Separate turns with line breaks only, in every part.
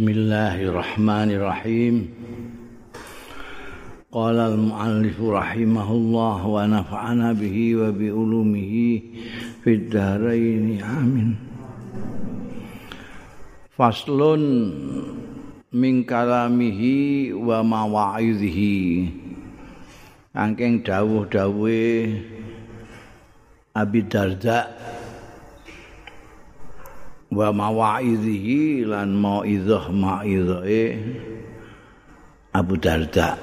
Bismillahirrahmanirrahim. Qala al-muallif rahimahullah wa nafa'ana bihi wa bi ulumihi fid dharain amin. Faslun min kalamihi wa mawa'idhihi. Angking dawuh-dawuhe Abi Darda wa mawa'idhihi lan mau'izah mau'izahe Abu Darda.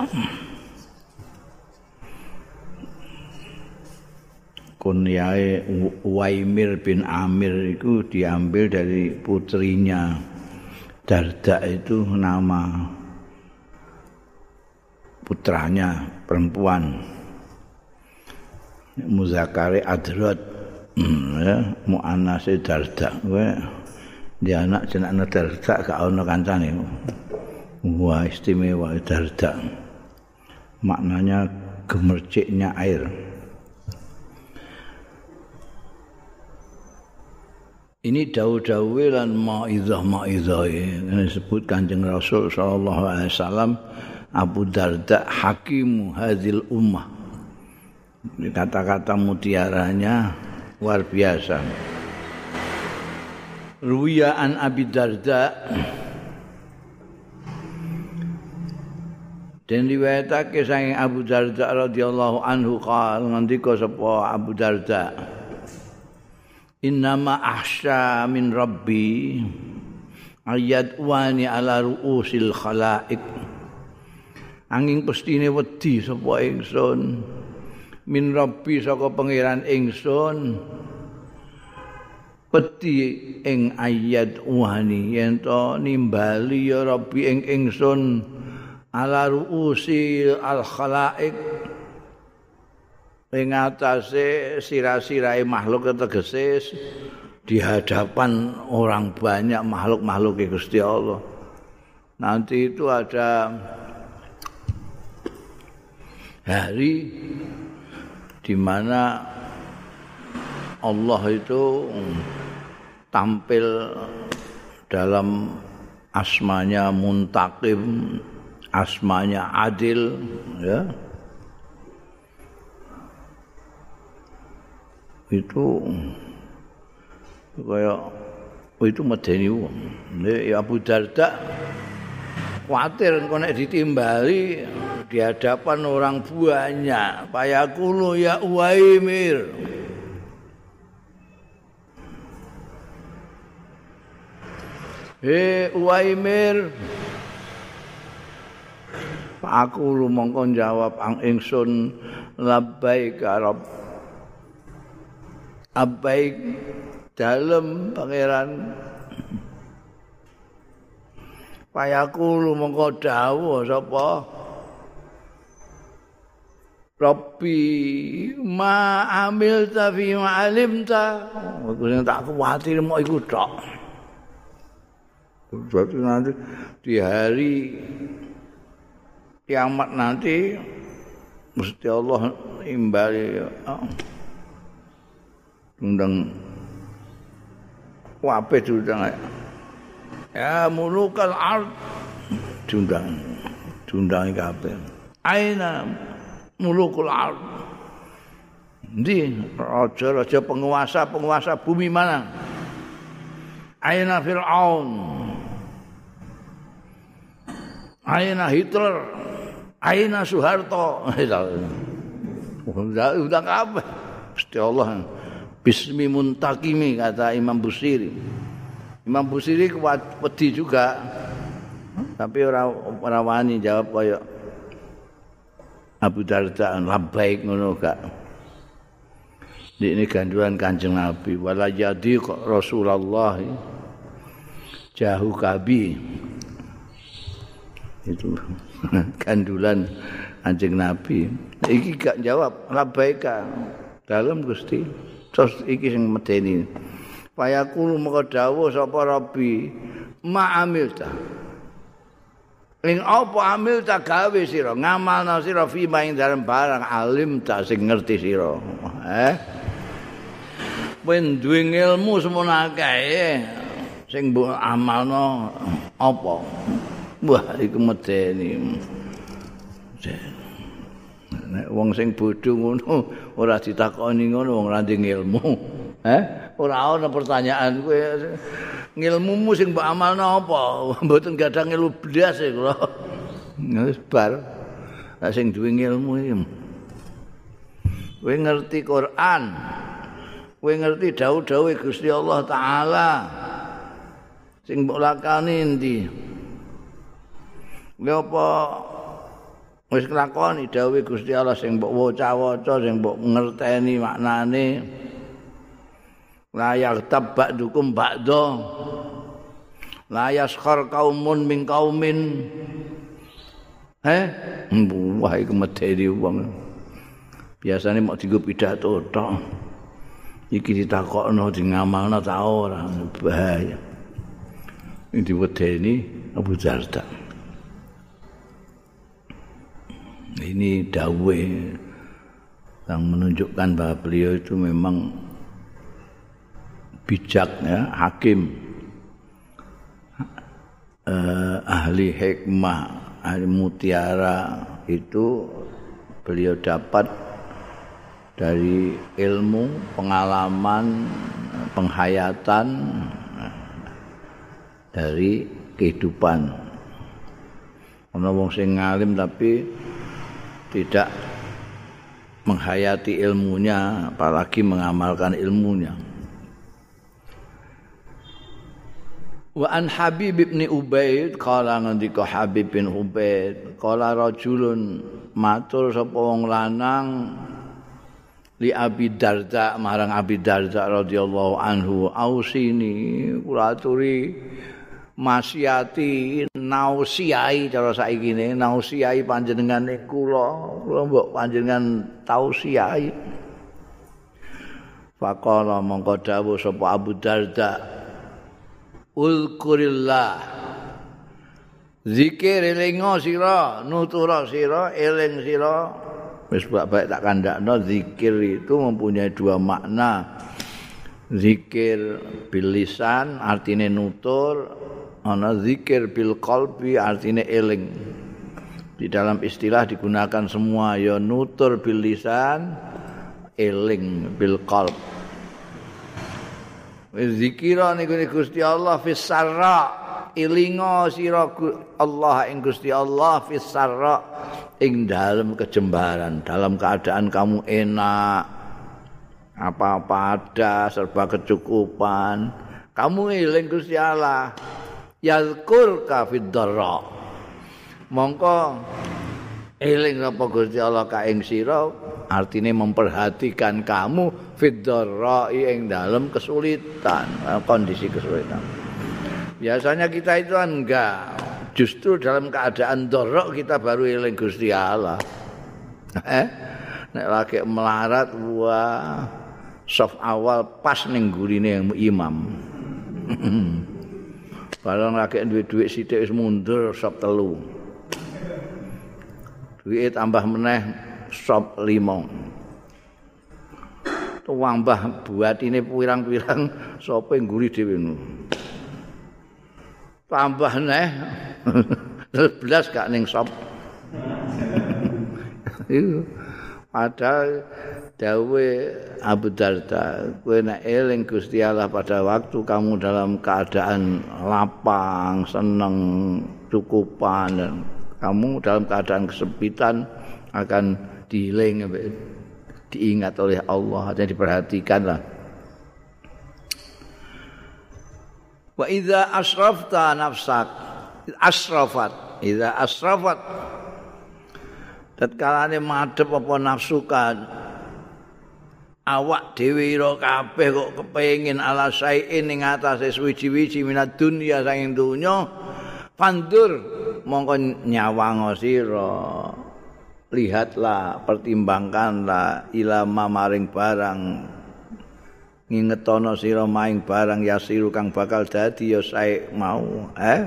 Kunyae Waimir bin Amir itu diambil dari putrinya. Darda itu nama putranya perempuan. Muzakari Adrot hmm, ya, Mu'anasi Darda dia anak jenak darda gak ono kancane. Wah istimewa darda maknanya gemerciknya air. Ini dawu-dawu lan ma'idzah ma'idzah ini disebut kanjeng Rasul sallallahu alaihi wasallam Abu Darda hakim hadil ummah. Kata-kata mutiaranya luar biasa Ruya an Abi Darda. Dan riwayatake saking Abu Darda radhiyallahu anhu qal ngendika sapa Abu Darda Innama ahsya min rabbi ayat wani ala ruusil khalaik Angin pestine wedi sapa ingsun min rabbi saka pangeran ingsun peti ing ayat wani yen to nimbali ya rabbi ing ingsun. Ala ruusi al khalaik ing atase sira-sirae makhluk tegese di hadapan orang banyak makhluk-makhluk Gusti Allah. Nanti itu ada hari di mana Allah itu tampil dalam asmanya muntakim, asmanya adil, ya. Itu kayak oh itu medeni wong. Ya Abu Darda khawatir engko nek ditimbali di hadapan orang banyak, payakulu ya Uwaimir. He Uwaimir Aku lumangka jawab ang ingsun labbaik arab Abbaik dalem pangeran. Payaku lumangka dawuh sapa? Rabbi ma amil ta fi ma alim ta Aku tak kuwatir mau iku tok Suatu nanti di hari kiamat nanti mesti Allah imbali oh. undang wape diundang ya mulukal ard diundang diundang kabeh aina mulukul ard Ndi raja-raja penguasa-penguasa bumi mana? Aina Fir'aun. Aina Hitler, Aina Soeharto. Udah apa? Gusti Allah. Bismi muntakimi kata Imam Busiri. Imam Busiri kuat pedi juga. Tapi ora ora wani jawab kaya Abu Darda labbaik ngono gak. Ini gandulan Kanjeng Nabi wala jadi Rasulullah jahu kabi itu. Gandulan anjing nabi. Iki gak jawab labaika dalam gusti. Terus iki sing medeni. Payaku moko dawuh sapa rabbi ma amilta. Ing apa amil ta gawe sira? Ngamalna sira fi maing dalem barang alim ta sing ngerti sira. Eh? Wen duwe ilmu semono akeh sing mbok amalno apa wah iku medeni nek wong sing bodho ngono ora ditakoni ngono wong ora ilmu eh? Ora ana pertanyaan kowe ngilmumu sing mbok amalno apa? Mboten gadah ilmu blas e kula. Wis bar. Sing duwe ilmu iki. Kowe ngerti Quran. Kowe ngerti dawuh-dawuh Gusti Allah taala. Sing mbok lakani endi Lha apa? Wis nglakoni dawuh Gusti Allah sing mbok waca-waca sing mbok ngerteni maknane. Layak tabak dukum ba'do layas khar kaumun min kaumin eh wah iku medeni wong. Biasane mau digo pidato tok. Iki ditakokno di ta ora? Bahaya. Ini diwedeni Abu Darda ini dawe yang menunjukkan bahwa beliau itu memang bijak ya, hakim. Eh, ahli hikmah ahli mutiara itu beliau dapat dari ilmu pengalaman penghayatan dari kehidupan. Ana wong sing ngalim tapi tidak menghayati ilmunya apalagi mengamalkan ilmunya. Wa an Habib bin Ubaid kala ngendika Habib bin Ubaid kala rajulun matur sapa wong lanang li Abi Darda marang Abi Darda radhiyallahu anhu ausini kula aturi masyati nausiai cara saiki ne nausiai panjenengane kula kula mbok panjenengan tausiai Faqala mongko dawuh sapa Abu Darda. Ulkurillah Zikir elingo sira nutura sira eling sira. Wis baik tak kandakno zikir itu mempunyai dua makna. Zikir bilisan artinya nutur ana zikir bil qalbi artinya eling. Di dalam istilah digunakan semua ya nutur bil lisan eling bil qalb. Zikira niku Gusti Allah fis sarra. Ilinga sira Allah ing Gusti Allah fis sarra ing dalam kejembaran dalam keadaan kamu enak apa-apa ada serba kecukupan. Kamu eling Gusti Allah yazkur ka fiddarra mongko eling apa Gusti Allah ka ing sira artine memperhatikan kamu fiddarra ing dalam kesulitan kondisi kesulitan. Biasanya kita itu enggak. Justru dalam keadaan dorok kita baru eling Gusti Allah. Eh nek lagi melarat wah soft awal pas ning gurine imam Barang lagi duit-duit sithik wis mundur sop telu. Duit tambah meneh sop lima. Tuang mbah buat ini pirang-pirang sapa ngguri dhewe Tambah neh 12 gak ning sop. Padahal dawe Abu Darda kowe nek eling Gusti Allah pada waktu kamu dalam keadaan lapang, seneng, cukupan dan kamu dalam keadaan kesempitan akan diiling diingat oleh Allah dan diperhatikan lah. Wa idza asrafta nafsak asrafat idza asrafat tatkala madhep apa nafsukan awak dhewe ira kabeh kok kepengin ala saein ing atase suwi-wiji minat dunya saking donya. Pandur mongko nyawang sira. Lihatlah pertimbangkanlah ilama maring barang. Ngingetono sira maing barang yasiru kang bakal dadi ya sae mau eh?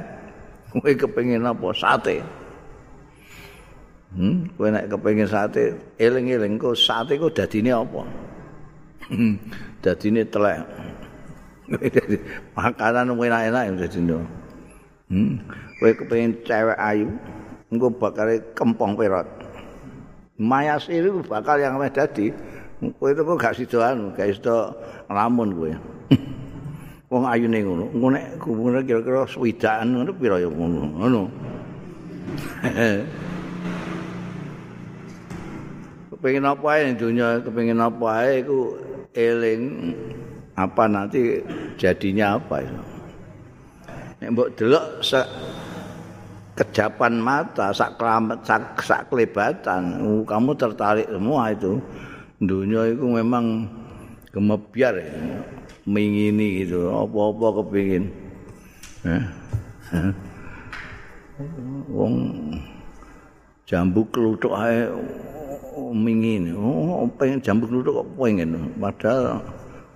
Kowe kepengin apa? Sate. Hmm? Kowe nek kepengin sate eling-eling kok sate kok dadine apa dadine telek makanan enak-enak yang jadi no. Hmm. Kowe kepengin cewek ayu, engko bakal kempong perot. Mayasir itu bakal yang meh dadi. Kowe itu gak sidoan, gak sido ngelamun kowe. Wong ayu ning ngono. Engko nek kubune kira-kira swidakan ngono pira ya ngono. Ngono. kepengin apa ae dunia, kepengin apa ae iku eling apa nanti jadinya apa itu. Nek mbok delok sak kejapan mata, sak kelamet, sak, sak kelebatan, uh, kamu tertarik semua itu. Dunia itu memang gemebiar ya. mengini gitu, apa-apa kepingin. Eh? Wong jambu kelutuk ae mingin. Oh, pengen jambu kelutuk kok pengen. Padahal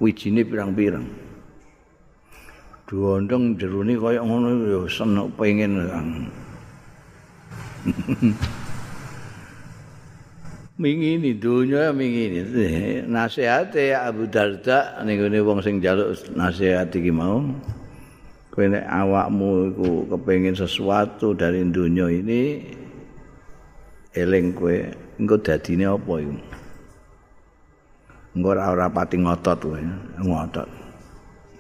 wijine pirang-pirang. Duondong jeruni kaya ngono ya seneng pengen kan. mingini dunya mingini nasihate Abu Darda ning wong sing njaluk nasihat iki mau kowe nek awakmu iku kepengin sesuatu dari dunia ini eling kowe engko dadine apa iku? Engko ora ora pati ngotot kowe ngotot.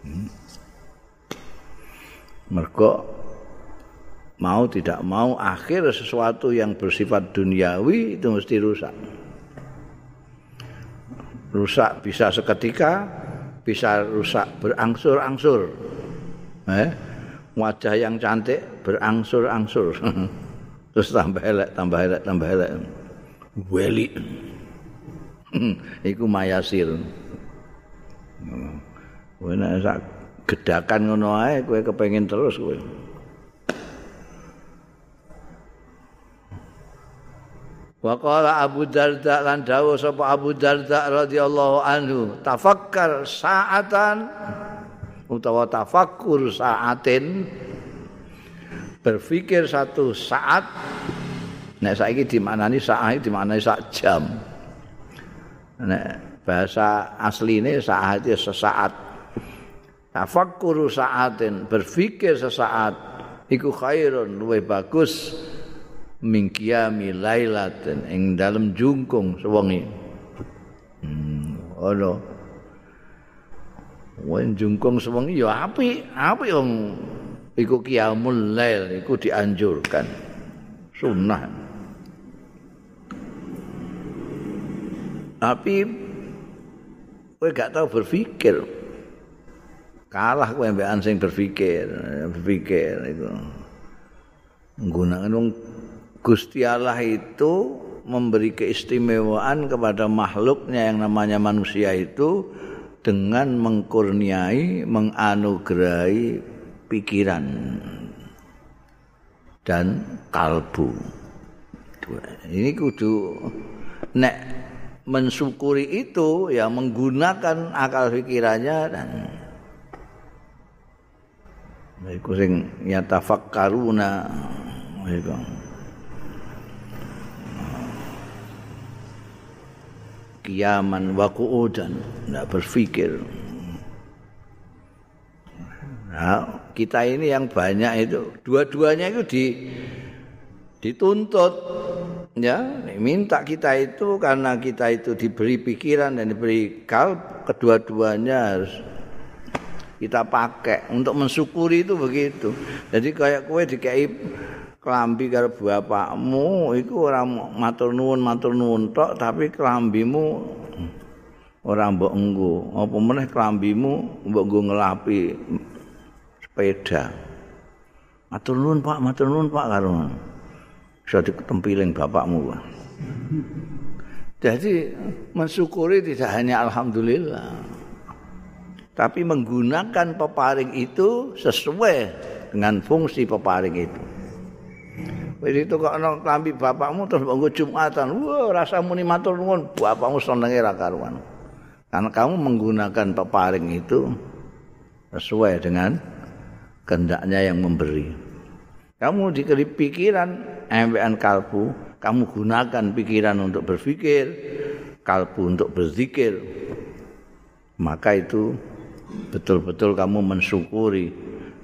Hmm. mergo mau tidak mau akhir sesuatu yang bersifat duniawi itu mesti rusak. Rusak bisa seketika bisa rusak berangsur-angsur. Eh? wajah yang cantik berangsur-angsur. Terus tambah elek tambah elek tambah elek weli. Iku mayasir kowe nek sak gedakan ngono ae kowe kepengin terus kowe. Wa qala Abu Darda lan dawuh sapa Abu Darda radhiyallahu anhu, tafakkar sa'atan utawa tafakkur sa'atin. Berpikir satu saat nek saiki dimaknani saat dimaknani sak jam. Nek bahasa asline saat itu sesaat. Tafakkur sa'atin berpikir sesaat iku khairun luwih bagus mingkiami lailaten ing dalem jungkung sewengi. Hmm, ono. Wen jungkung sewengi ya apik, apik wong iku qiyamul lail iku dianjurkan. Sunnah. Tapi kowe gak tahu berpikir. Kalah kowe mbekan sing berpikir, berpikir itu. Nggunakan wong Gusti Allah itu memberi keistimewaan kepada makhluknya yang namanya manusia itu dengan mengkurniai, menganugerahi pikiran dan kalbu. Ini kudu nek mensyukuri itu ya menggunakan akal pikirannya dan iku sing yatafakkaruna iku kiaman wa qu'udan enggak berpikir nah, kita ini yang banyak itu dua-duanya itu di dituntut. Ya minta kita itu karena kita itu diberi pikiran dan diberi kalb kedua-duanya harus kita pakai untuk mensyukuri itu begitu. Jadi kayak kue dikei klambi karo bapakmu iku ora matur nuwun matur nuwun tok tapi klambimu ora mbok enggo apa meneh klambimu mbok nggo ngelapi sepeda? Matur nuwun Pak matur nuwun Pak karo iso diketempiling bapakmu jadi mensyukuri tidak hanya alhamdulillah tapi menggunakan peparing itu sesuai dengan fungsi peparing itu Wis itu kok ana klambi bapakmu terus mbok Jumatan. Wah, rasa muni matur nuwun, bapakmu senenge ra karuan. Karena kamu menggunakan peparing itu sesuai dengan kehendaknya yang memberi. Kamu dikeri pikiran, embean kalbu, kamu gunakan pikiran untuk berpikir, kalbu untuk berzikir. Maka itu betul-betul kamu mensyukuri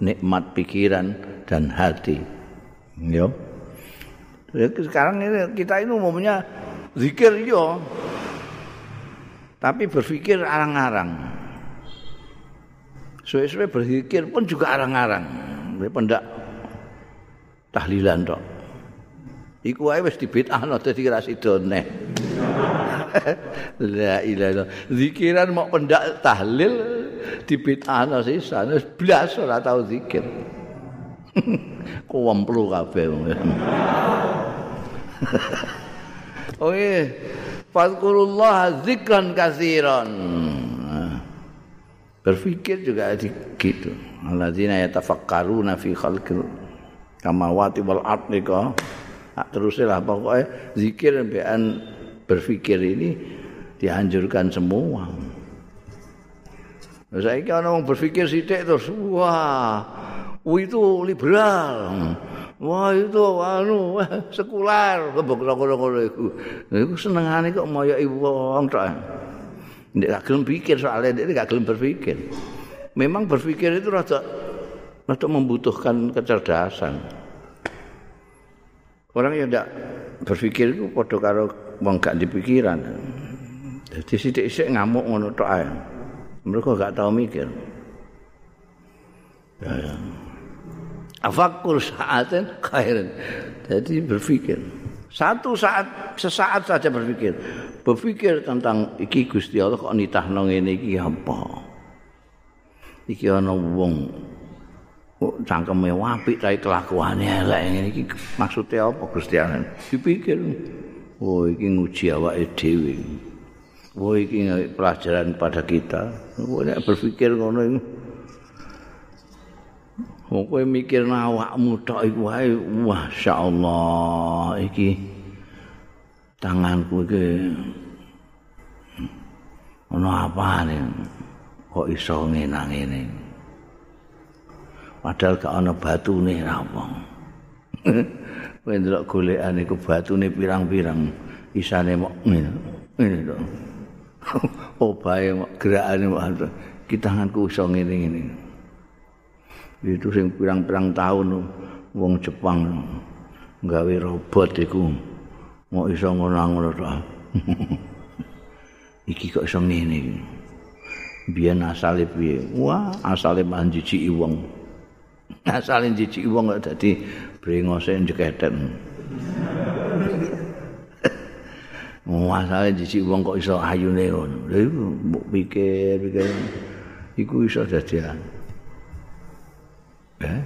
nikmat pikiran dan hati. Yo. Sekarang ini kita ini umumnya zikir yo. Tapi berpikir arang-arang. Suwe-suwe berzikir pun juga arang-arang. Pendak tahlilan tok. Iku wae wis dibid'ahno dadi ra sidone. La ilaha illallah. Zikiran mau pendak tahlil dibid'ahno sisan wis blas ora tau zikir. Kuwemplu kabeh. oh iya. Fadkurullah zikran kasiran. Berfikir juga gitu. Alladzina yatafakkaruna fi khalqil kamawati wal ardi kok. Terus lah pokoknya zikir bean berfikir ini dianjurkan semua. Saya kira orang berfikir sidik terus, wah, itu liberal. Wah itu anu sekular kebok-kebok iku. Iku senengane kok moyoki wong tok. Nek gak gelem pikir soalnya dia gak gelem berpikir. Memang berpikir itu rada rada membutuhkan kecerdasan. Orang yang tidak berpikir itu padha karo wong gak dipikiran. Jadi sithik-sithik ngamuk ngono tok ae. Mereka gak tahu mikir. Ya, ya. afakur saatin khairin. Jadi berpikir. Satu saat, sesaat saja berpikir. Berpikir tentang iki Gusti Allah kok nitahno ngene iki apa? Iki ana wong cangkeme apik tapi kelakuane elek ngene iki maksude apa Gusti Allah? Dipikir. Oh iki nguji awake dhewe. Oh iki pelajaran pada kita. Oh berpikir ngono iki. Wong kowe mikir awakmu tok iku wae masyaallah iki tanganku iki ono apane kok iso ngenang ngene padahal gak ono batune apa kowe ndelok golekan iku batune pirang-pirang isane mok ngene to. Oh bae gerakane mok. Kita tanganku iso ngene-ngene. Itu sing pirang-pirang tahun wong Jepang gawe robot iku. Mau iso ngono-ngono iki kok iso ngene biyen asale piye? Wah asale manjiji wong asale jiji wong kok dadi brengose njeketen saya jisi wong kok iso ayune ngono. Lha iku pikir pikir iku iso dadian. Eh?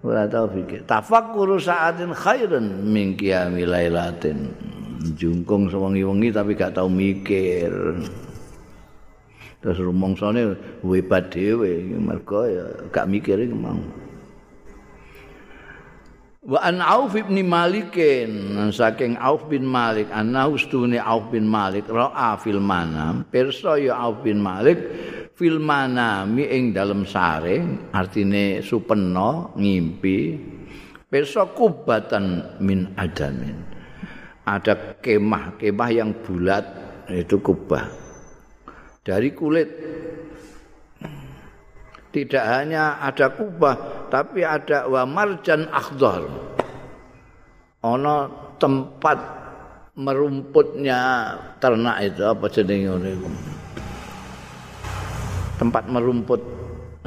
Ora tau pikir. Tafakkuru sa'atin khairan min qiyami lailatin. Jungkung sewengi-wengi tapi gak tau mikir. Terus rumongsane hebat dhewe mergo ya gak mikir iki mau. Wa an Auf bin Malikin saking Auf bin Malik ana ustune Auf bin Malik ra'a fil manam pirsa ya Auf bin Malik fil manami ing dalem sare artine supena ngimpi pirsa kubatan min adamin ada kemah-kemah yang bulat itu kubah dari kulit. Tidak hanya ada kubah tapi ada wa marjan akhdar. Ana tempat merumputnya ternak itu apa jenenge ngono tempat merumput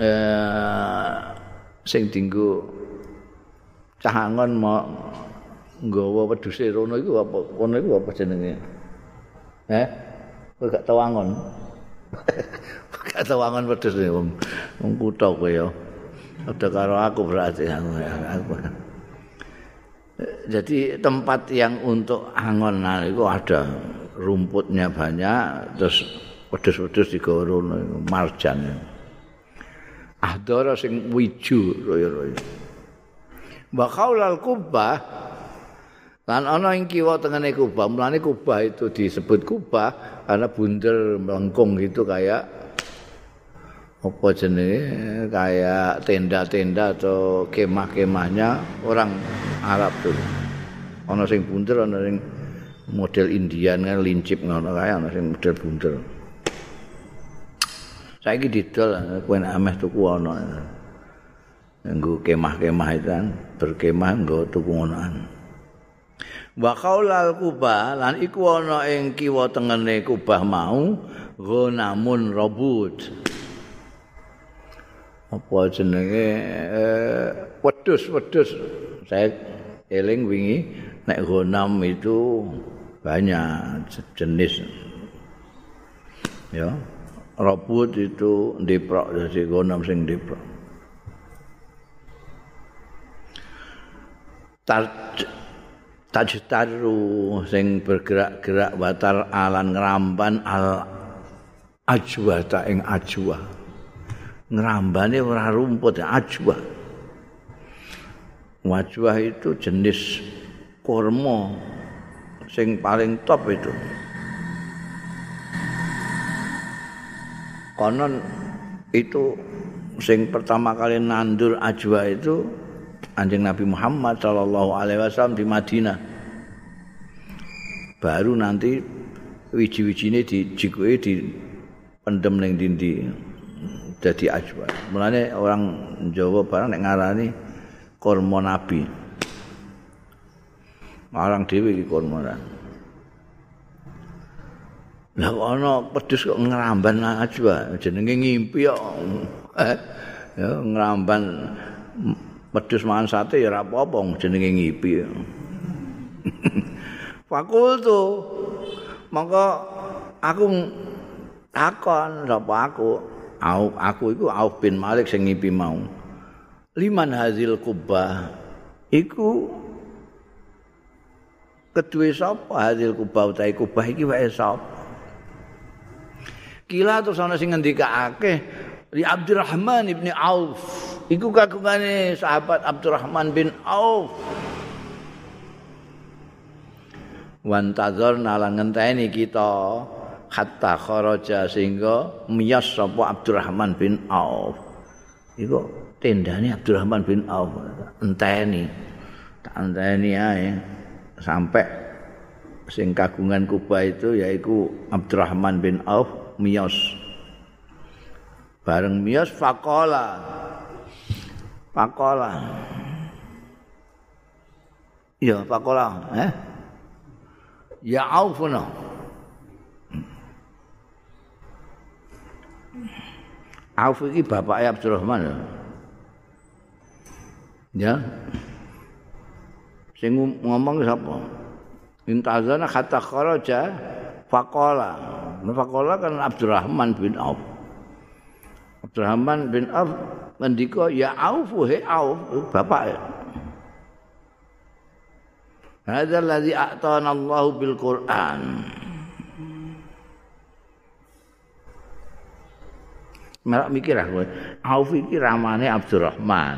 eh, sing dinggo cahangon mau nggawa wedhuse rono iku apa kono iku apa jenenge? Eh kowe gak tau angon gak tau angon wedhus wong wong kutha kowe ya ada karo aku berarti aku jadi tempat yang untuk angon nah itu ada rumputnya banyak terus wedhus-wedhus digoro marjan. Ahdara sing wiju royo-royo. Wa qaulal kubah lan ana ing kiwa tengene kubah, mulane kubah itu disebut kubah karena bundel melengkung gitu kayak apa jenenge kayak tenda-tenda atau kemah-kemahnya orang Arab tuh. Ana sing bundel ana sing model Indian kan lincip ngono kae ana sing model bundel. Saiki didol kowe nek ameh tuku ana. Nggo kemah-kemah itu kan, berkemah nggo tuku ngonoan. Wa qaulal kubah lan iku ana ing kiwa tengene kubah mau ghanamun robut. Apa jenenge wedhus-wedhus. Saya eling wingi nek ghanam itu banyak jenis. Ya. Robut itu diprok dari ghanam sing diprok. Tar tajtaru sing bergerak-gerak watar alan ngramban al ajwa ta ing ajwa. Ngrambane ora rumput ajwa. Wajwa itu jenis kurma sing paling top itu. Konon itu sing pertama kali nandur ajwa itu anjing Nabi Muhammad Shallallahu Alaihi Wasallam di Madinah. Baru nanti wiji-wiji ini di pendem neng dindi jadi ajwa. Mulanya orang Jawa barang nek ngarani kormo Nabi. Orang dewi ki kormo Lah ana pedhus kok ngramban ajwa jenenge ngimpi kok. Eh, ya ngramban Medus mangan sate ya ora apa-apa jenenge ngipi. Fakultu mongko aku takon sapa aku aku, aku iku Auf bin Malik sing ngipi mau. Liman hazil kubah iku kedue sapa hazil kubah utahe kubah iki wae sapa? Kila terus ana sing ngendikake li Abdurrahman ibni Auf Iku kagungane sahabat Abdurrahman bin Auf. Wan tazar nalang ngenteni kita hatta kharaja sehingga miyas sapa Abdurrahman bin Auf. Iku tendane Abdurrahman bin Auf enteni. Tak enteni ae sampai sing kagungan Kuba itu yaiku Abdurrahman bin Auf miyas. Bareng miyas faqala Pakola. Ya, pakola, eh? Ya aufuna. Auf iki bapak Abdurrahman ya. Ya. Sing ngomong sapa? Intazana kata kharaja faqala. Faqala kan Abdurrahman bin Auf. Abdurrahman bin Auf ngendika ya Auf he Auf bapak ya. Hadza allazi a'tana Allah bil Qur'an. Merak mikir aku, Auf iki ramane Abdurrahman.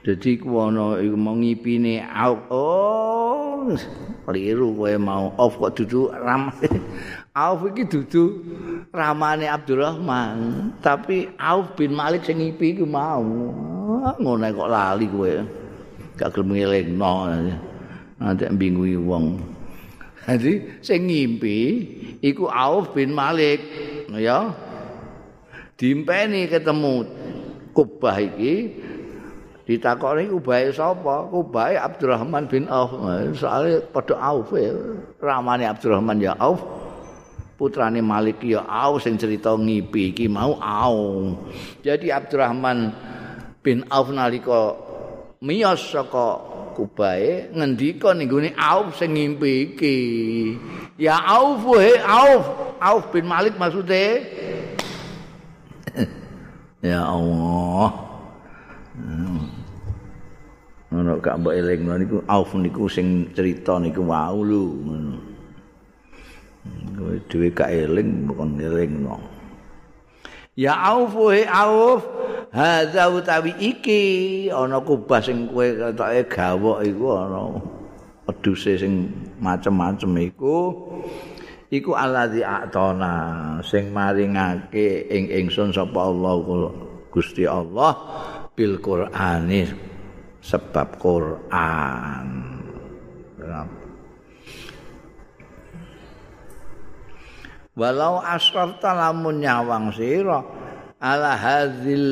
Jadi ku ana iku mau ngipine Auf. Oh, keliru kowe mau Auf kok dudu ramane. Auf iki dudu ramane Abdurrahman, tapi Auf bin Malik sing ngipi iku mau. Ngono kok lali kowe. Gak gelem ngelingno. Nanti mbingui wong. Jadi sing ngimpi iku Auf bin Malik, ya. Dimpeni ketemu Kubah iki ditakoni Kubah sapa? Kubah Abdurrahman bin Auf. Soale padha Auf, ramane Abdurrahman ya Auf. Putrane Malik ya au sing cerita ngipi iki mau au. Jadi Abdurrahman bin Auf nalika miyos saka Kubae ngendika ning gone Auf sing ngimpi iki. Ya Auf he Auf, Auf bin Malik maksude. ya Allah. Ngono gak mbok elingno niku Auf niku sing cerita niku wau lho. Kowe dhewe gak eling bukan eling no. Ya auf he auf hadza utawi iki ana kubah sing kowe ketoke gawok iku ana peduse sing macem-macem iku iku allazi atona sing maringake ing ingsun sapa Allah Gusti Allah bil Qur'ani sebab Qur'an. Walau asrafta lamun nyawang sira ala hadzil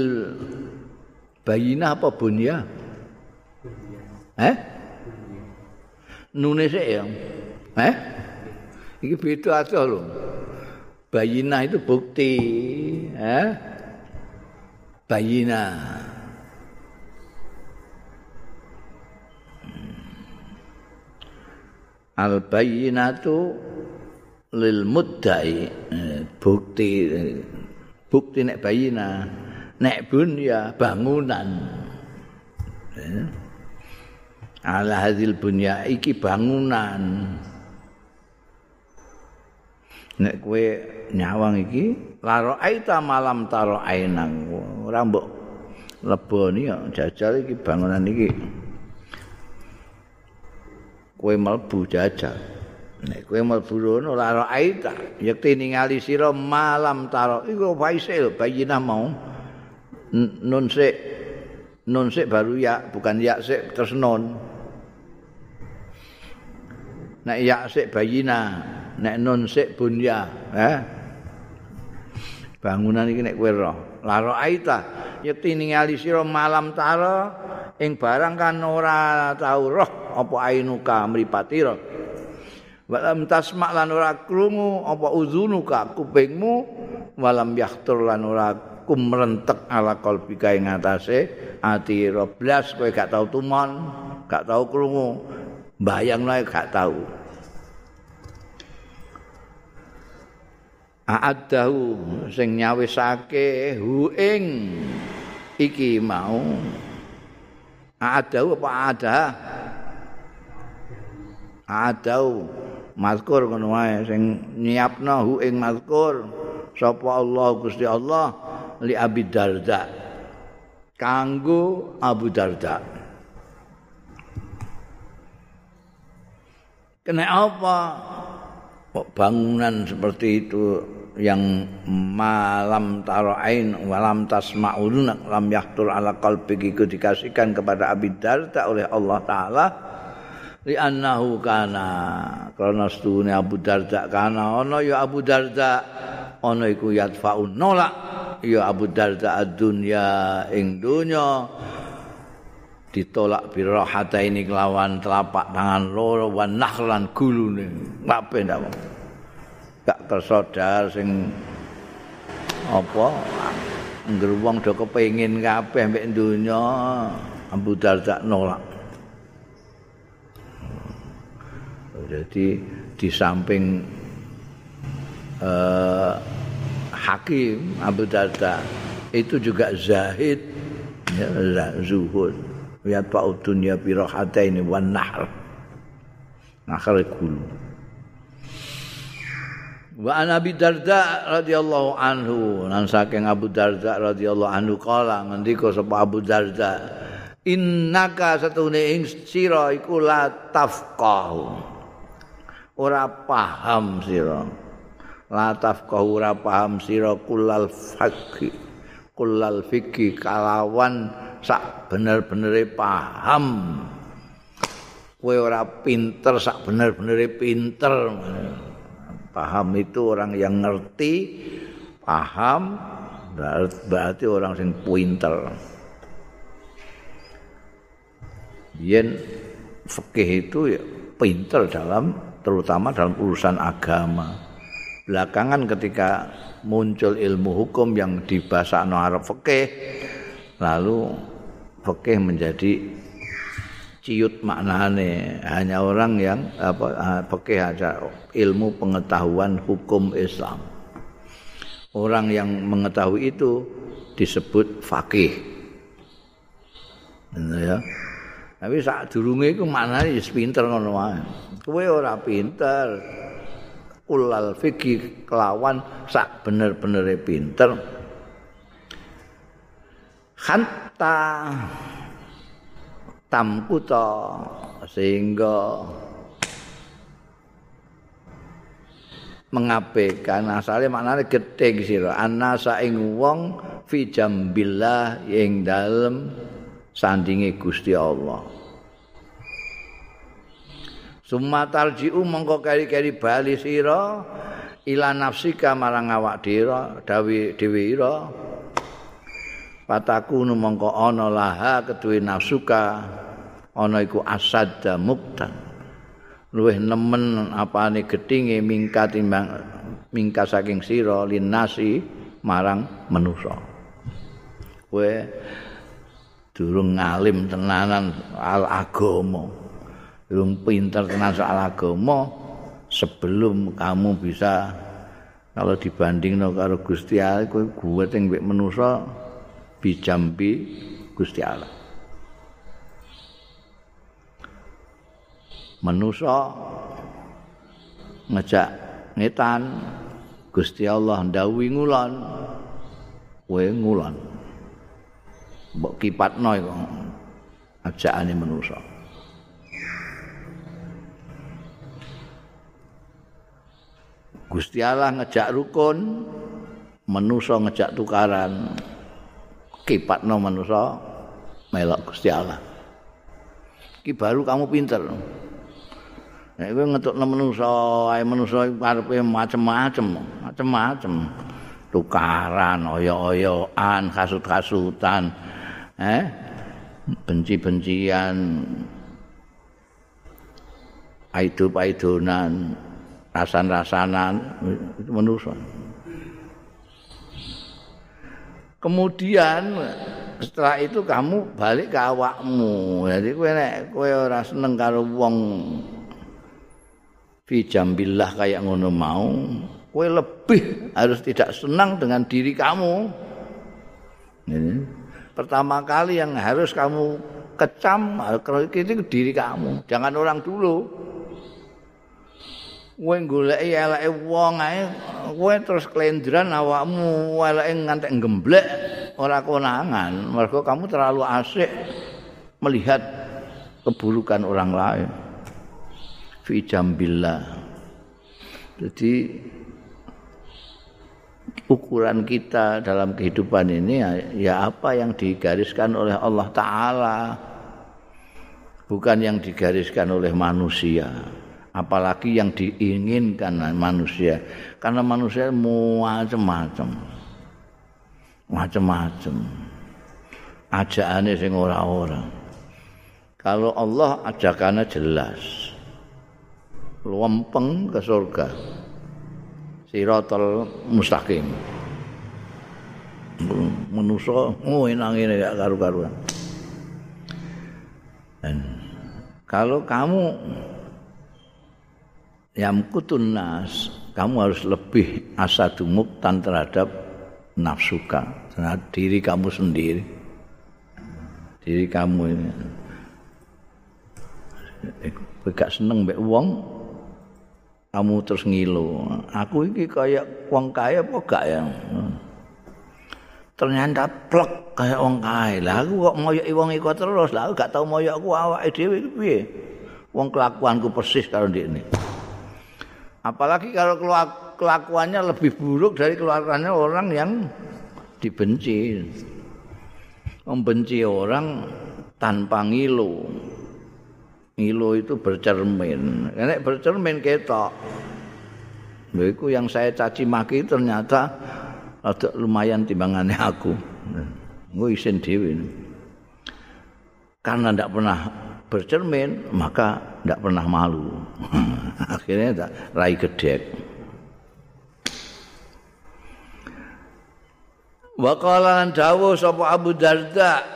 bayinah apa bunya? Eh nune sik ya. Eh iki beda aja lho. Bayinah itu bukti eh bayinah al bayinatu lil muddai eh, bukti bukti nek bayina nek bunya bangunan. Eh, ala hadil bunya iki bangunan. Nek kowe nyawang iki laro aita malam taro ainang ora mbok leboni ya jajal iki bangunan iki. Kowe mlebu jajal nek kowe mlebu rono ora aita yekti ningali sira malam taro. Iku faisil bayina mau. Nun sik nun sik baru ya bukan ya sik terus nun. Nek ya sik bayina nek nun sik bunya eh bangunan iki nek kowe roh. Laro aita yekti ningali sira malam taro ing barang kan ora tau roh apa ainuka mripatira walam tasma lan ora krungu apa uzunuka? Kupingmu walam yahtur lan ora kumrentek ala qalbika ing atase ati roblas kowe gak tau tumon gak tau krungu. Bayang lae gak tau. A'adahu sing nyawisake hu ing iki mau. A'adahu apa ada? Adau mazkur ngono wae sing nyiapna hu ing mazkur. Sapa Allah Gusti Allah li Abi Darda. Kanggo Abu Darda. Kena apa? Bangunan seperti itu yang malam taroain walam tasmaun lam yahtur ala qalbi itu dikasihkan kepada Abi Darda oleh Allah taala li annahu kana. Karena stune Abu Darda kana. Ana ya Abu Darda. Ana iku yadfaun nolak. Ya Abu Darda ad-dunya ing dunya. Ditolak birahata ini kelawan telapak tangan loro wan nakhlan gulune. Kabeh ndak gak kersodar sing apa? Ngger wong do kepengin kabeh mbek dunya. Abu Darda nolak Jadi di samping uh, hakim Abu Darda itu juga zahid ya, zuhud. Lihat pak dunia birohata ini wan nahr. Nahr kulu wa an Abi Darda radhiyallahu anhu lan saking Abu Darda radhiyallahu anhu kala ngendika sapa Abu Darda innaka satune ing sira iku la tafqahu ora paham sira. Lataf kau ora paham sira kulal fakhi. Kulal fikhi kalawan sak bener-benere paham. Kowe ora pinter sak bener-benere pinter. Paham itu orang yang ngerti paham berarti orang yang pinter. Yen fikih itu ya pinter dalam terutama dalam urusan agama. Belakangan ketika muncul ilmu hukum yang di bahasa Arab fikih, lalu fikih menjadi ciut maknane hanya orang yang apa fikih aja ilmu pengetahuan hukum Islam. Orang yang mengetahui itu disebut fakih. Ya. Tapi sak durunge iku maknane wis pinter ngono wae. Kowe ora pinter. Ulal fikih kelawan sak bener-benere pinter. Hatta tamkuta sehingga mengabaikan asale maknane gedhe sira anasa ing wong fi jambillah ing dalem sandinge Gusti Allah. Summa tarji'u mongko kari-kari bali sira ila nafsika marang awak dhewe dawi dhewe ira. Pataku mongko ana laha keduwe nafsuka ana iku asad muktan. Luweh nemen apane gedhinge mingkat timbang mingka saking sira linasi marang manusa. Kowe durung ngalim tenanan al agama durung pinter tenan soal agama sebelum kamu bisa kalau dibanding karo Gusti Allah kowe guwet ing mek manusa bijambi Gusti Allah. Manusa ngejak ngetan Gusti Allah ndawuhi ngulon kowe ngulon. Mbok kipatno iku ajakane manusa. Gusti Allah ngejak rukun, manusa ngejak tukaran. Kipatno manusa melok Gusti Allah. Iki baru kamu pinter. Nek kowe ngetokno manusa, ae manusa karepe macem-macem, macem-macem. Tukaran, oyo-oyoan, kasut-kasutan. Eh? Benci-bencian. Aidu-aidonan. rasan-rasanan itu manusia. Kemudian setelah itu kamu balik ke awakmu. Jadi kowe nek kowe ora seneng karo wong fi jambillah kayak ngono mau, kowe lebih harus tidak senang dengan diri kamu. Ini. Pertama kali yang harus kamu kecam itu diri kamu, jangan orang dulu. kowe goleki eleke wong ae kowe terus klendran awakmu eleke ngantek gemblek ora konangan. Mergo kamu terlalu asik melihat keburukan orang lain. Fi jambillah. Jadi ukuran kita dalam kehidupan ini ya, ya apa yang digariskan oleh Allah taala. Bukan yang digariskan oleh manusia. Apalagi yang diinginkan manusia. Karena manusia macam-macam macam-macam ajakannya sing ora-ora. Kalau Allah ajakannya jelas. Lempeng ke surga sirotol mustaqim. Menuso oh enang ini gak karu-karuan. Dan kalau kamu yamkutun nas kamu harus lebih asadu muktan terhadap nafsuka terhadap diri kamu sendiri. Diri kamu ini. Gak seneng mbek wong kamu terus ngilu. Aku iki kayak wong kaya apa gak ya? Ternyata plek kayak wong kaya lah aku kok moyoki wong iku terus. Lah aku gak tau moyokku awake dhewe piye. Wong kelakuanku persis karo ndekne Apalagi kalau kelakuannya lebih buruk dari keluarganya orang yang dibenci. Membenci orang tanpa ngilu. Ngilu itu bercermin. Karena bercermin ketok. Itu yang saya caci maki ternyata ada lumayan timbangannya aku. Gue isin dewi. Karena tidak pernah bercermin, maka tidak pernah malu. Akhirnya tak rai gedek. Wa dawuh sapa Abu Darda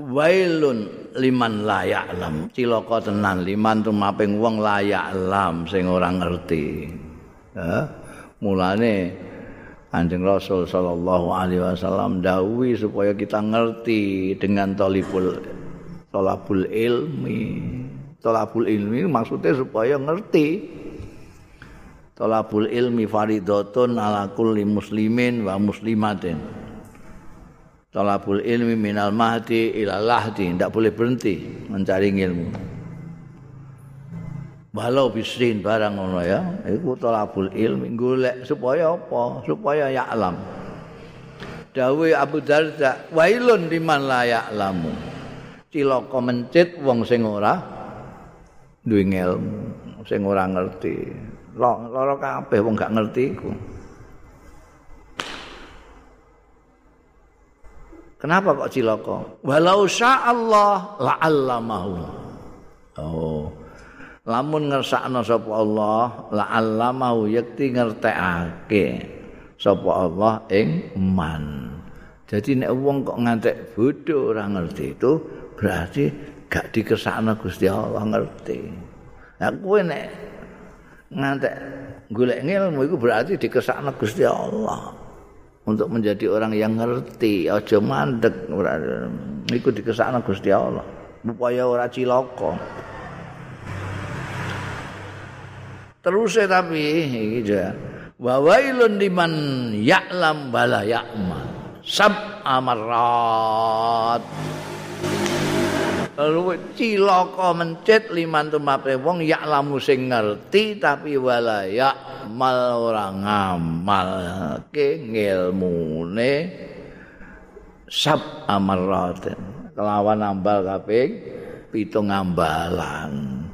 wailun liman la ya'lam. Cilaka tenan liman tumaping wong la ya'lam sing ora ngerti. Ya. Mulane Anjing Rasul sallallahu alaihi wasallam dawuhi supaya kita ngerti dengan talibul talabul ilmi. Tolabul ilmi maksudnya supaya ngerti. Tolabul ilmi faridotun ala kulli muslimin wa muslimatin. Tolabul ilmi minal mahdi ila lahdi. Tidak boleh berhenti mencari ilmu. Walau bisin barang ngono ya. Itu tolabul ilmi. Golek supaya apa? Supaya ya'lam. Dawe Abu Darda. Wailun liman la ya'lamu. Ciloko mencit wong sing ora duwe ilmu sing ora ngerti. Lara kabeh wong gak ngerti iku. Kenapa kok cilaka? Walau Allah la'allamahu. Oh. Lamun ngersakno sapa Allah la'allamahu yakti ngertekake sapa Allah ing man. Jadi nek wong kok ngantek bodoh ora ngerti itu berarti gak dikesakno Gusti Allah ngerti. Nah kowe nek ngantek golek ilmu iku berarti dikesakno Gusti Allah. Untuk menjadi orang yang ngerti aja mandek. Iku dikesakno Gusti Allah. Upaya ora cilaka. Terus tapi iki ya wa wailun liman ya'lam bala ya'mal. Sab amarat luwe cilaka mencit liman tumape wong yak lamu sing ngerti tapi wala ya mal ora ngamal ke ngilmune. Sab amaraten kelawan ambal kaping pitung ambalan.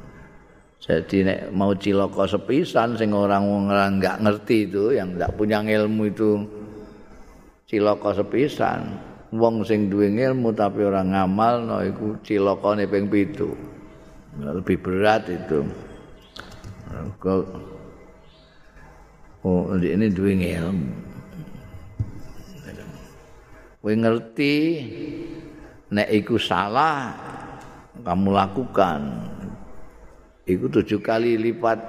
Jadi nek mau cilaka sepisan sing orang orang nggak ngerti itu yang nggak punya ilmu itu cilaka sepisan wong sing duwe ilmu tapi ora ngamal no iku cilakane ping 7 lebih berat itu. Oh ini duwe ilmu. Kowe ngerti nek iku salah kamu lakukan. Iku tujuh kali lipat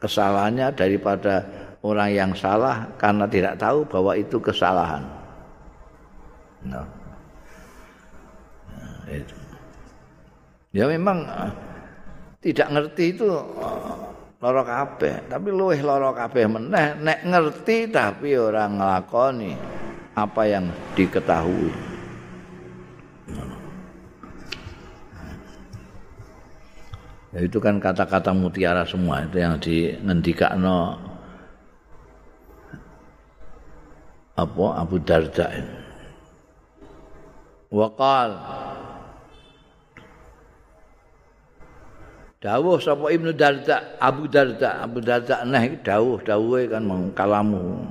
kesalahannya daripada orang yang salah karena tidak tahu bahwa itu kesalahan Nah. itu. Ya memang eh, tidak ngerti itu eh, lara kabeh, tapi luwih lara kabeh meneh nek ngerti tapi orang nglakoni apa yang diketahui. Ya itu kan kata-kata mutiara semua itu yang di ngendikakno apa Abu Darda itu. Waqal Dawuh sapa Ibnu Darda, Abu Darda, Abu Darda iki dawuh dawuhe kan kalamu.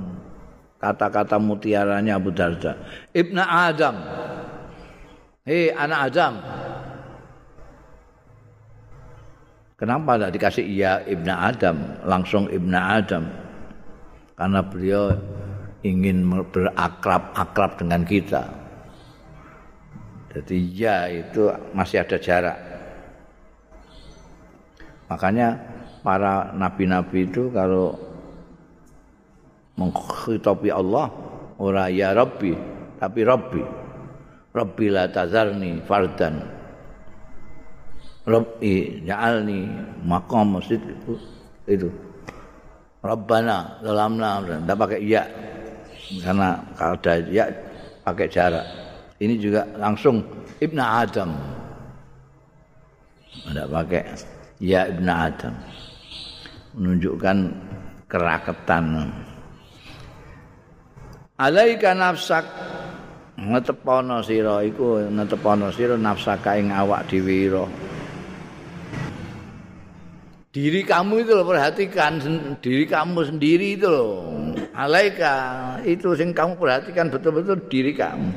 Kata-kata mutiaranya Abu Darda. Ibnu Adam. Hei anak Adam. Kenapa tidak dikasih iya Ibnu Adam, langsung Ibnu Adam? Karena beliau ingin berakrab-akrab dengan kita. Jadi ya itu masih ada jarak. Makanya para nabi-nabi itu kalau mengkhitabi Allah ora ya Rabbi tapi Rabbi. Rabbi la tazarni fardan. Rabbi ja'alni maqam masjid itu. itu. Rabbana dalamna tidak pakai ya karena kalau ada ya pakai jarak. Ini juga langsung Ibnu Adam. Ada pakai ya Ibnu Adam. Menunjukkan keraketan. Alaika nafsak ngetepono sira iku ngetepono sira nafsaka ing awak dhewe Diri kamu itu loh perhatikan diri kamu sendiri itu loh. Alaika itu sing kamu perhatikan betul-betul diri kamu.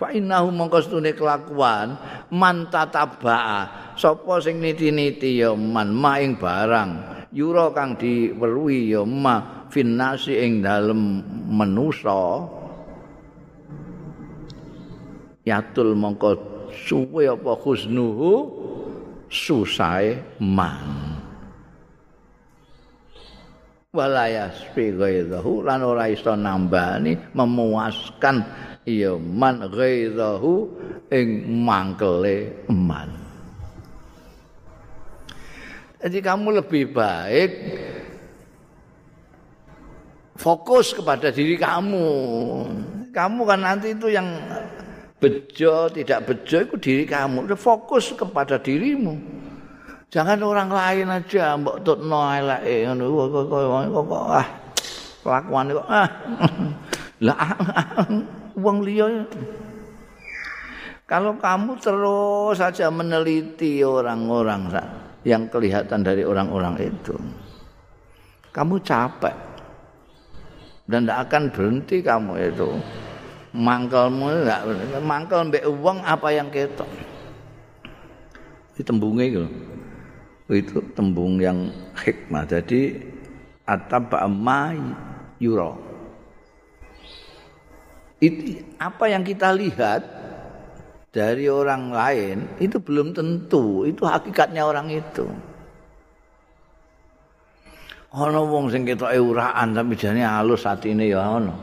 Fa innahu mongko stune kelakuan man tataba sapa sing niti-niti ya man maing barang yura kang diweruhi ya ma finnasi ing dalem manusa. Yatul mongko suwe apa husnuhu susae man. Walayas fi ghaidhahu lan ora iso nambani memuaskan ya man ghairahu ing mangkele man. Jadi kamu lebih baik fokus kepada diri kamu. Kamu kan nanti itu yang bejo tidak bejo itu diri kamu. Fokus kepada dirimu. Jangan orang lain aja mbok tutno eleke ngono kok ah kelakuan kok ah lah wong liya kalau kamu terus saja meneliti orang-orang yang kelihatan dari orang-orang itu. Kamu capek. Dan tidak akan berhenti kamu itu. Mangkelmu enggak mangkel mbek uang apa yang ketok. Itu tembungnya itu. Itu tembung yang hikmah. Jadi ataba ma yura. Itu apa yang kita lihat dari orang lain itu belum tentu. Itu hakikatnya orang itu. Ana wong sing ketoke uraan tapi jane halus atine ya ana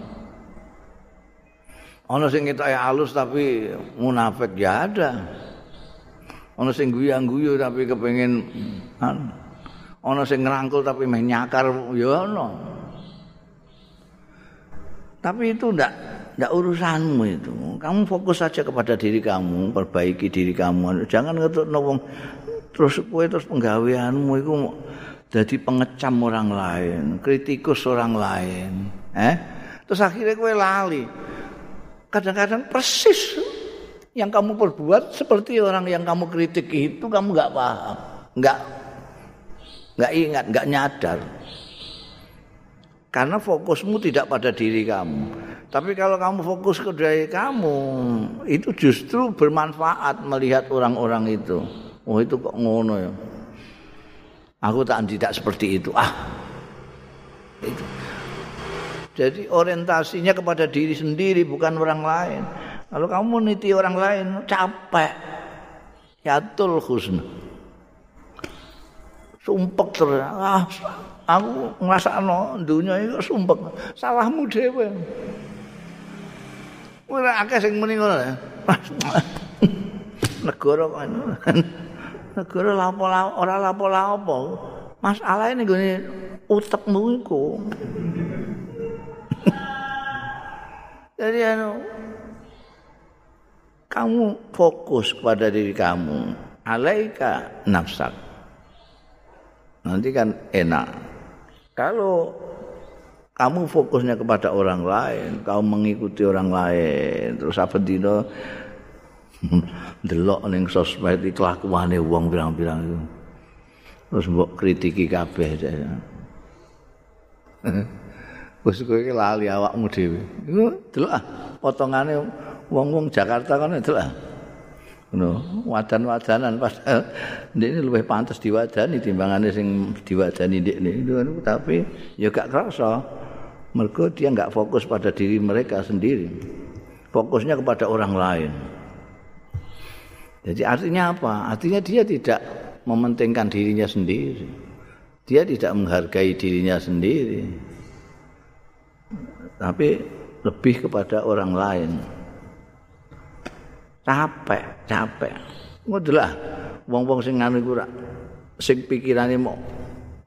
ana sing ketoke halus tapi munafik ya ada. Ana sing guyang-guyu tapi kepengin ana sing ngrangkul tapi meh nyakar ya ana tapi itu ndak tidak urusanmu itu. Kamu fokus saja kepada diri kamu, perbaiki diri kamu. Jangan ngetuk wong terus kue terus penggaweanmu itu jadi pengecam orang lain, kritikus orang lain. Eh? Terus akhirnya kue lali. Kadang-kadang persis yang kamu perbuat seperti orang yang kamu kritik itu kamu nggak paham, nggak nggak ingat, nggak nyadar. Karena fokusmu tidak pada diri kamu. Tapi kalau kamu fokus ke diri kamu, itu justru bermanfaat melihat orang-orang itu. Oh itu kok ngono ya. Aku tak tidak seperti itu. Ah. Itu. Jadi orientasinya kepada diri sendiri bukan orang lain. Kalau kamu meniti orang lain capek. Yatul khusna. Sumpek terus. Ah, aku ngrasakno dunia itu sumpek. Salahmu dhewe. Ora akeh sing muni ngono. Negara kan. Negara lapo ora lapo lapo. Masalah ini gini utekmu iku. Jadi anu kamu fokus pada diri kamu. Alaika nafsak. Nanti kan enak. Kalau kamu fokusnya kepada orang lain, kamu mengikuti orang lain, terus apa dino delok ning sosmed iki kelakuane wong pirang-pirang itu. Terus mbok kritiki kabeh. Wis kowe iki lali awakmu dhewe. Iku delok ah potongane wong-wong Jakarta kan delok ah. Ngono, wadan-wadanan padahal ndekne luwih pantes diwadani timbangane sing diwadani ndekne. Tapi ya gak kerasa. Mereka dia nggak fokus pada diri mereka sendiri. Fokusnya kepada orang lain. Jadi artinya apa? Artinya dia tidak mementingkan dirinya sendiri. Dia tidak menghargai dirinya sendiri. Tapi lebih kepada orang lain. Capek, capek. Ngodelah wong-wong sing nganu iku sing pikirane mau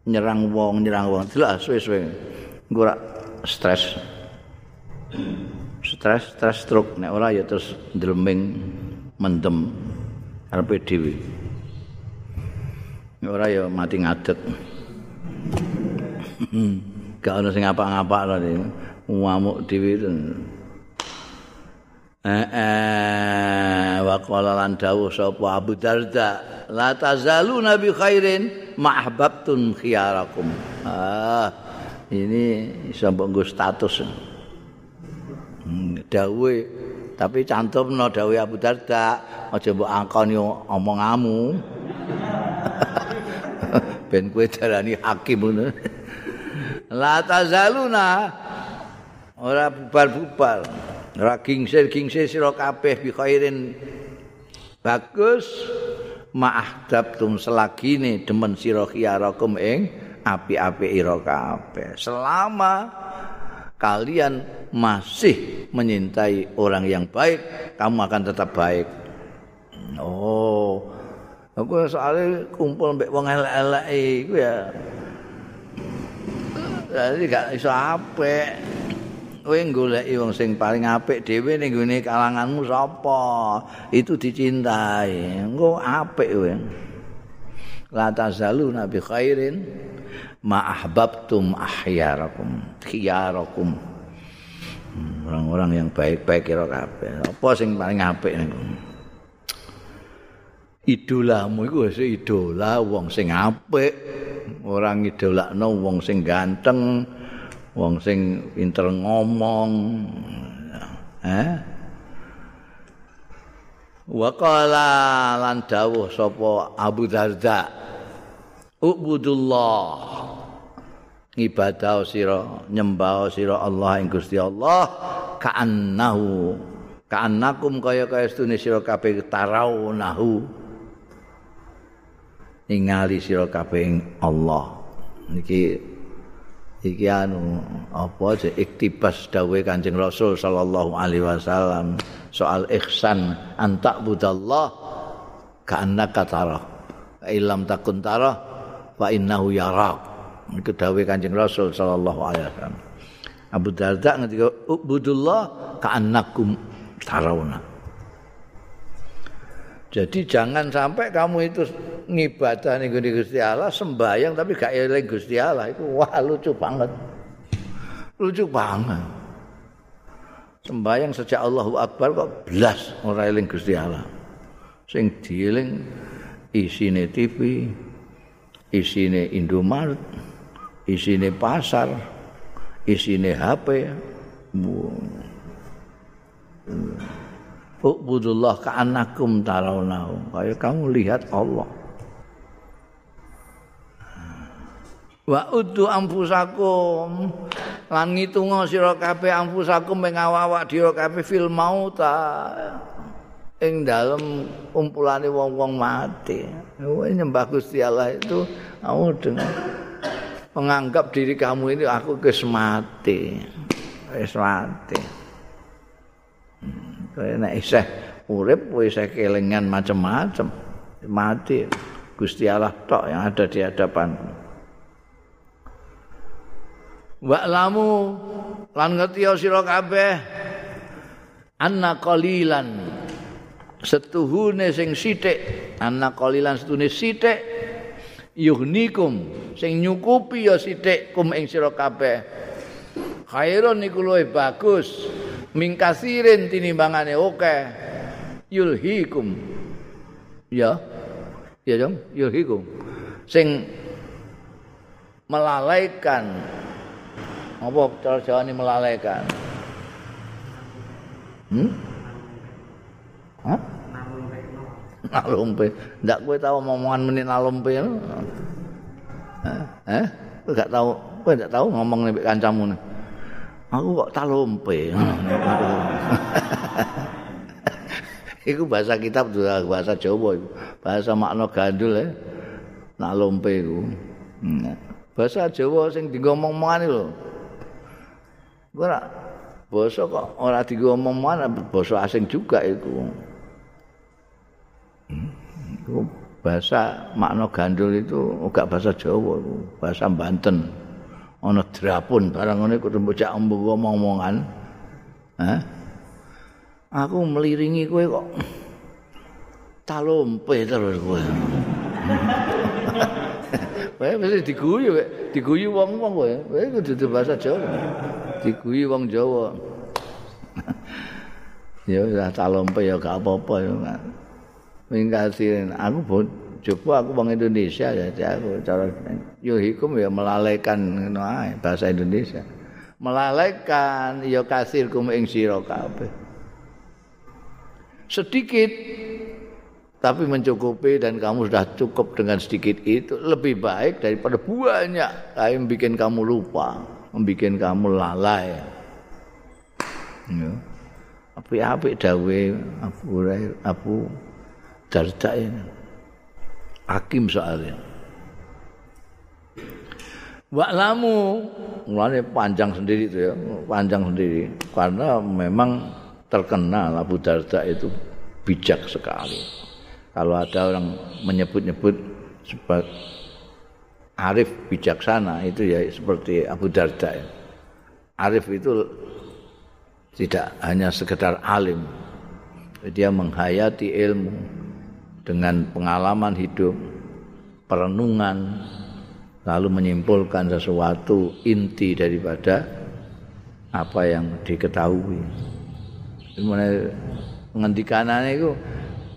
nyerang wong, nyerang wong. Delah suwe-suwe. Engko stres stres stres stroke. Nek ora ya terus ndreming mendem. Arepe dhewe. Nek ora ya mati ngadet gak ono sing ngapa-ngapa lho ngamuk dhewe eh wa qala lan dawuh sapa Abu Darda la tazalu nabi khairin mahbabtun khiyarakum. Ah ini iso mbok status. Hmm, dawe tapi cantumno dawe Abu Darda aja mbok angkoni omongamu ben kowe darani hakim ngono. La tazaluna ora bubar-bubar. Ora gingsir-gingsir sira kabeh bi khairin. Bagus ma'ahdabtum selagine demen sira khiyarakum ing api-api ira kabeh. Selama kalian masih menyintai orang yang baik, kamu akan tetap baik. Oh. Aku soalnya kumpul mbek wong elek-elek iku ya. Jadi gak iso apik. Kowe goleki wong sing paling apik dhewe ning gone kalanganmu sapa? Itu dicintai. Engko apik kowe. La tazalu nabi khairin ma ahbabtum ahyarakum khiyarakum hmm, orang-orang yang baik-baik kira kabeh. Apa sing paling apik niku? Idolamu iku wis idola wong sing apik. Ora ngidolakno wong sing ganteng wong sing pinter ngomong. Eh Waqala lan dawuh sapa Abu Darda Ubudullah. Ibadah sira nyembah sira Allah ing Gusti Allah ka'annahu ka'annakum kaya kaya sedune sira kabeh taraunahu ningali sira kabeh Allah. Niki iki anu apa iktibas dawuh Kanjeng Rasul sallallahu alaihi wasallam soal ihsan antak budallah ka'annaka tarah ilam takun tarah fa innahu yarak iku dawuh Kanjeng Rasul sallallahu alaihi wasallam. Abu Darda ngendika ubudullah ka'annakum tarawna jadi jangan sampai kamu itu ngibadah ning Gusti Allah sembahyang tapi gak eling Gusti Allah itu wah lucu banget. Lucu banget. Sembahyang sejak Allahu Akbar kok belas ora eling Gusti Allah. Sing dieling isine TV, isine Indomaret, isine pasar, isine HP. Ubudullah ka'anakum tarawnahu. Kayak kamu lihat Allah. Wa udu ampusakum lan ngitunga sira kabeh ampusakum ing awak dhewe kabeh fil mauta ing dalem kumpulane wong-wong mati. Nyembah Gusti Allah itu kamu dengan menganggap diri kamu ini aku wis mati. Wis mati. Kaya nek isih urip isih kelingan macam-macam. Mati. Gusti Allah tok yang ada di hadapan. Wa lamu lan ngerti sira kabeh. Anna qalilan. Setuhune sing sithik. Anna qalilan setuhune sithik. Yuhnikum sing nyukupi ya sithik kum ing sira kabeh khairun niku luwih bagus mingkasirin tinimbangane oke yulhikum ya ya dong yulhikum sing melalaikan apa cara Jawa ini melalaikan hmm Hah? Nalumpe. Ndak kowe tau omongan menit nalumpe. Eh? Eh? Gak tau, kowe ndak tau ngomong nek kancamu nih. Aku kok talompe iku bahasa kitab juga bahasa Jawa bahasa makna gandul ya nak lompe iku. Bahasa Jawa sing digomong-omongan lho. Ora basa kok ora digomong-omongan basa asing juga iku. Iku bahasa makna gandul itu enggak bahasa Jawa bahasa Banten ana drapun barang ngene kok bocah omong-omongan. Hah? Aku meliringi kowe kok talompe terus kowe. Kowe mesti diguyu, diguyu wong-wong kowe. Kowe kudu bahasa Jawa. Diguyu wong Jawa. ya ora talompe ya gak apa-apa ya. Mingkasi aku coba aku wong Indonesia ya aku cara yuhikum ya melalaikan ngono bahasa Indonesia. Melalaikan ya kasir ing sira kabeh. Sedikit tapi mencukupi dan kamu sudah cukup dengan sedikit itu lebih baik daripada banyak yang bikin kamu lupa, membuat kamu lalai. Ya. Api-api dawe Abu Abu Darda ini. Hakim soalnya. Waklamu, mulanya panjang sendiri itu ya, panjang sendiri. Karena memang terkenal Abu Darda itu bijak sekali. Kalau ada orang menyebut-nyebut sebagai arif bijaksana itu ya seperti Abu Darda. Ya. Arif itu tidak hanya sekedar alim, dia menghayati ilmu dengan pengalaman hidup, perenungan, lalu menyimpulkan sesuatu inti daripada apa yang diketahui. Mengendikanannya itu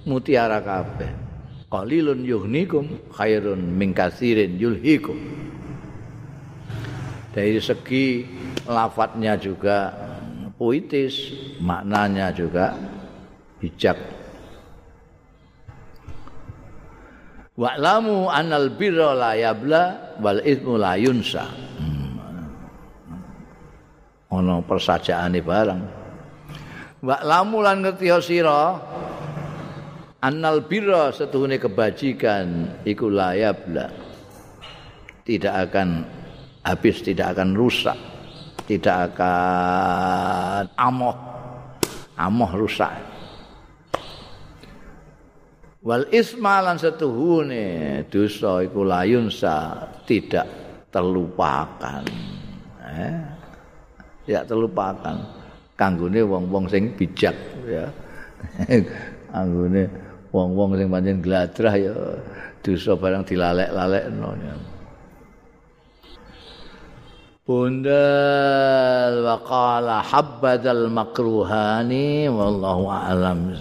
mutiara kabeh. qalilun yuhnikum khairun min katsirin yulhikum dari segi lafadznya juga puitis maknanya juga bijak wa'lamu anal birra la yabla wal ithmu la yunsa. Hmm. ono persajaane barang wa'lamu lan ngerti sira. Annal birra setuhune kebajikan iku layabla tidak akan habis tidak akan rusak. Tidak akan amoh amoh rusak wal isma lan setuhune dosa iku layunsa tidak terlupakan eh? tidak terlupakan kanggone wong-wong sing bijak ya anggone wong-wong sing pancen gladrah ya dosa barang dilalek-lalekno ya. Bundal wa qala habbadal makruhani wallahu a'lam